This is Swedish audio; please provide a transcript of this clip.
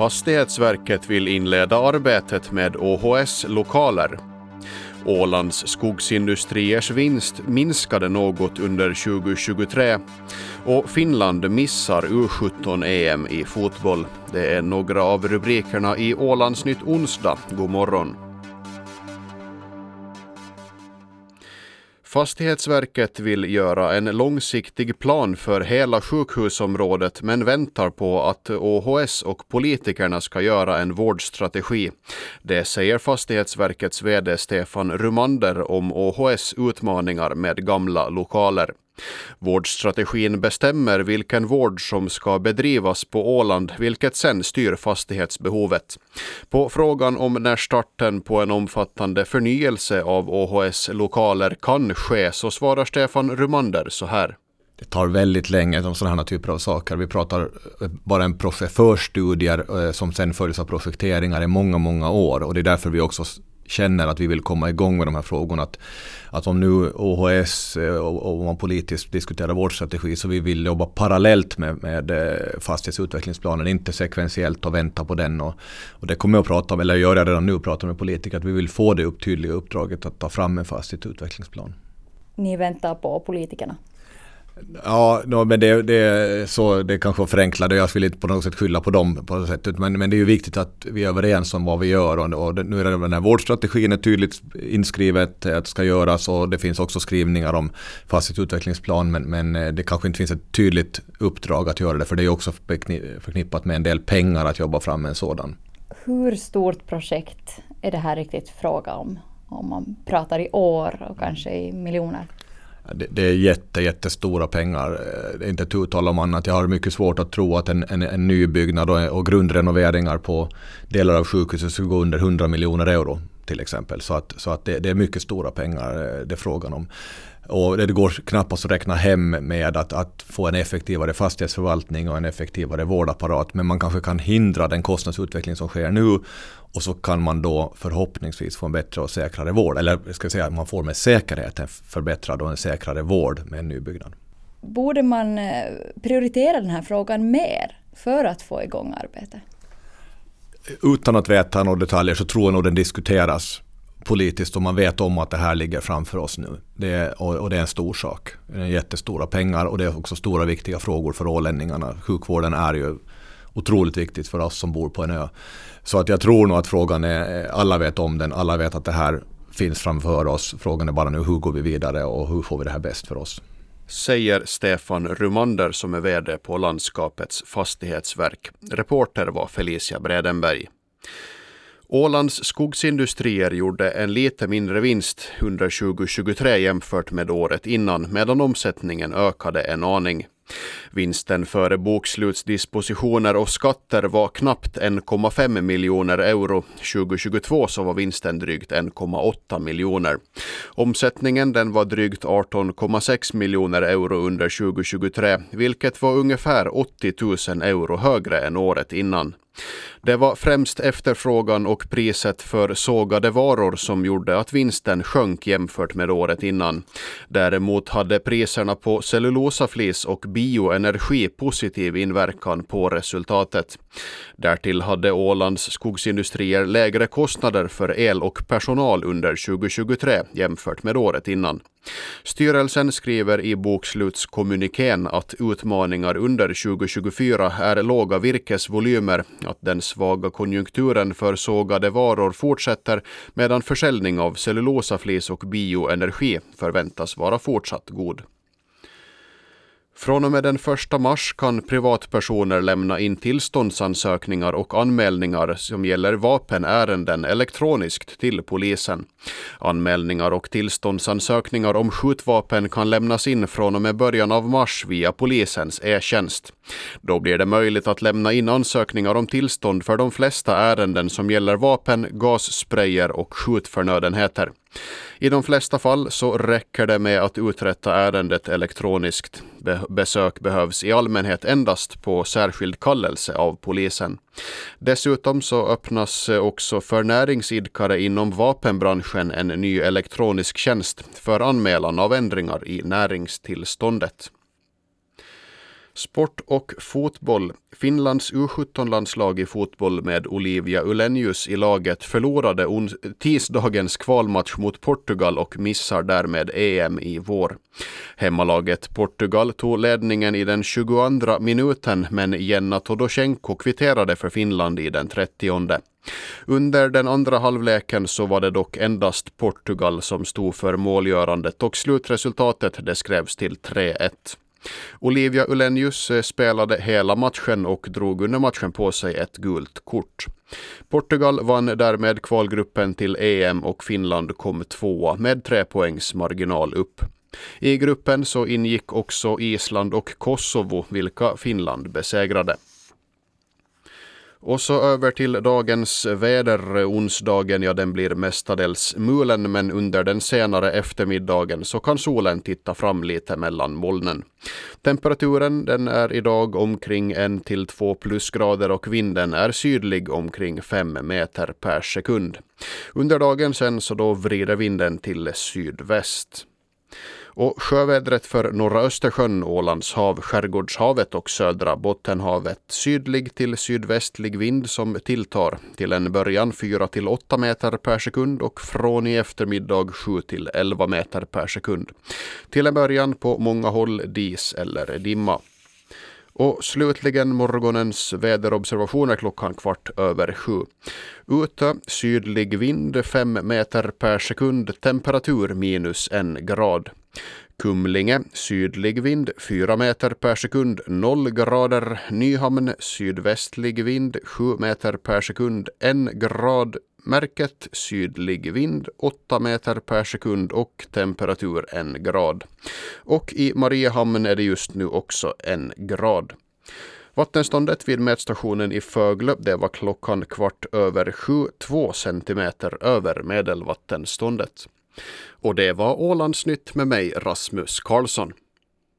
Fastighetsverket vill inleda arbetet med OHS lokaler. Ålands skogsindustriers vinst minskade något under 2023 och Finland missar U17-EM i fotboll. Det är några av rubrikerna i Ålandsnytt onsdag. God morgon. Fastighetsverket vill göra en långsiktig plan för hela sjukhusområdet men väntar på att OHS och politikerna ska göra en vårdstrategi. Det säger Fastighetsverkets VD Stefan Rumander om OHS utmaningar med gamla lokaler. Vårdstrategin bestämmer vilken vård som ska bedrivas på Åland, vilket sen styr fastighetsbehovet. På frågan om när starten på en omfattande förnyelse av OHS lokaler kan ske så svarar Stefan Rumander så här. Det tar väldigt länge om sådana här typer av saker. Vi pratar eh, bara en förstudier eh, som sen följs av projekteringar i många, många år och det är därför vi också känner att vi vill komma igång med de här frågorna. Att, att om nu OHS eh, och, om man politiskt diskuterar vår strategi så vi vill jobba parallellt med, med eh, fastighetsutvecklingsplanen, inte sekventiellt och vänta på den. Och, och det kommer jag att prata om, eller gör jag redan nu, prata med politiker, att vi vill få det upp tydliga uppdraget att ta fram en fastighetsutvecklingsplan. Ni väntar på politikerna? Ja, no, men det, det, så, det kanske var förenklade. Jag vill inte på något sätt skylla på dem på något sätt. Men, men det är ju viktigt att vi är överens om vad vi gör. Och, och nu är det den här vårdstrategin är tydligt inskrivet att det ska göras och det finns också skrivningar om fastighetsutvecklingsplan. Men, men eh, det kanske inte finns ett tydligt uppdrag att göra det. För det är också förknippat med en del pengar att jobba fram en sådan. Hur stort projekt är det här riktigt fråga om? Om man pratar i år och kanske i miljoner? Det, det, är jätte, jättestora pengar. Det är inte tu tal om annat. Jag har mycket svårt att tro att en, en, en nybyggnad och, och grundrenoveringar på delar av sjukhuset skulle gå under 100 miljoner euro till exempel. Så att, så att det, det är mycket stora pengar eh, det är frågan om. Och det går knappast att räkna hem med att, att, få en effektivare fastighetsförvaltning och en effektivare vårdapparat. Men man kanske kan hindra den kostnadsutveckling som sker nu och så kan man då förhoppningsvis få en bättre och säkrare vård. Eller ska jag säga, man får med säkerhet en förbättrad och en säkrare vård med en nybyggnad. Borde man eh, prioritera den här frågan mer för att få igång arbetet? Utan att veta några detaljer så tror jag nog den diskuteras politiskt och man vet om att det här ligger framför oss nu. Det är, och, och, det är en stor sak. Det är jättestora pengar och det är också stora viktiga frågor för ålänningarna. Sjukvården är ju otroligt viktigt för oss som bor på en ö. Så att jag tror nog att frågan är, alla vet om den, alla vet att det här finns framför oss. Frågan är bara nu hur går vi vidare och hur får vi det här bäst för oss. Säger Stefan Rumander som är VD på landskapets fastighetsverk. Reporter var Felicia Bredenberg. Ålands skogsindustrier gjorde en lite mindre vinst under 2023 jämfört med året innan medan omsättningen ökade en aning. Vinsten före bokslutsdispositioner och skatter var knappt 1,5 miljoner euro. 2022 så var vinsten drygt 1,8 miljoner. Omsättningen den var drygt 18,6 miljoner euro under 2023, vilket var ungefär 80 000 euro högre än året innan. Det var främst efterfrågan och priset för sågade varor som gjorde att vinsten sjönk jämfört med året innan. Däremot hade priserna på cellulosaflis och bioenergi energipositiv inverkan på resultatet. Därtill hade Ålands skogsindustrier lägre kostnader för el och personal under 2023 jämfört med året innan. Styrelsen skriver i bokslutskommunikén att utmaningar under 2024 är låga virkesvolymer, att den svaga konjunkturen för sågade varor fortsätter medan försäljning av cellulosaflis och bioenergi förväntas vara fortsatt god. Från och med den 1 mars kan privatpersoner lämna in tillståndsansökningar och anmälningar som gäller vapenärenden elektroniskt till polisen. Anmälningar och tillståndsansökningar om skjutvapen kan lämnas in från och med början av mars via polisens e-tjänst. Då blir det möjligt att lämna in ansökningar om tillstånd för de flesta ärenden som gäller vapen, gassprayer och skjutförnödenheter. I de flesta fall så räcker det med att uträtta ärendet elektroniskt. besök behövs i allmänhet endast på särskild kallelse av polisen. Dessutom så öppnas också för näringsidkare inom vapenbranschen en ny elektronisk tjänst för anmälan av ändringar i näringstillståndet. Sport och fotboll. Finlands U17-landslag i fotboll med Olivia Ulenius i laget förlorade tisdagens kvalmatch mot Portugal och missar därmed EM i vår. Hemmalaget Portugal tog ledningen i den 22 minuten men Jenna Todosjenko kvitterade för Finland i den 30. Under den andra halvleken så var det dock endast Portugal som stod för målgörandet och slutresultatet det skrevs till 3-1. Olivia Ulenius eh, spelade hela matchen och drog under matchen på sig ett gult kort. Portugal vann därmed kvalgruppen till EM och Finland kom tvåa med tre poängs marginal upp. I gruppen så ingick också Island och Kosovo, vilka Finland besegrade. Och så över till dagens väder. Onsdagen, ja den blir mestadels mulen men under den senare eftermiddagen så kan solen titta fram lite mellan molnen. Temperaturen den är idag omkring 1 till 2 plusgrader och vinden är sydlig omkring 5 meter per sekund. Under dagen sen så då vrider vinden till sydväst. Och sjövädret för norra Östersjön, Ålands hav, Skärgårdshavet och södra Bottenhavet. Sydlig till sydvästlig vind som tilltar. Till en början 4 till 8 meter per sekund och från i eftermiddag 7 till 11 meter per sekund. Till en början på många håll dis eller dimma. Och slutligen morgonens väderobservationer klockan kvart över sju. Ute sydlig vind 5 meter per sekund, temperatur minus en grad. Kumlinge sydlig vind 4 meter per sekund 0 grader. Nyhamn sydvästlig vind 7 meter per sekund 1 grad. Märket sydlig vind 8 meter per sekund och temperatur 1 grad. Och i Mariehamn är det just nu också 1 grad. Vattenståndet vid mätstationen i Föglö det var klockan kvart över sju, två centimeter över medelvattenståndet. Och det var Ålandsnytt med mig, Rasmus Karlsson.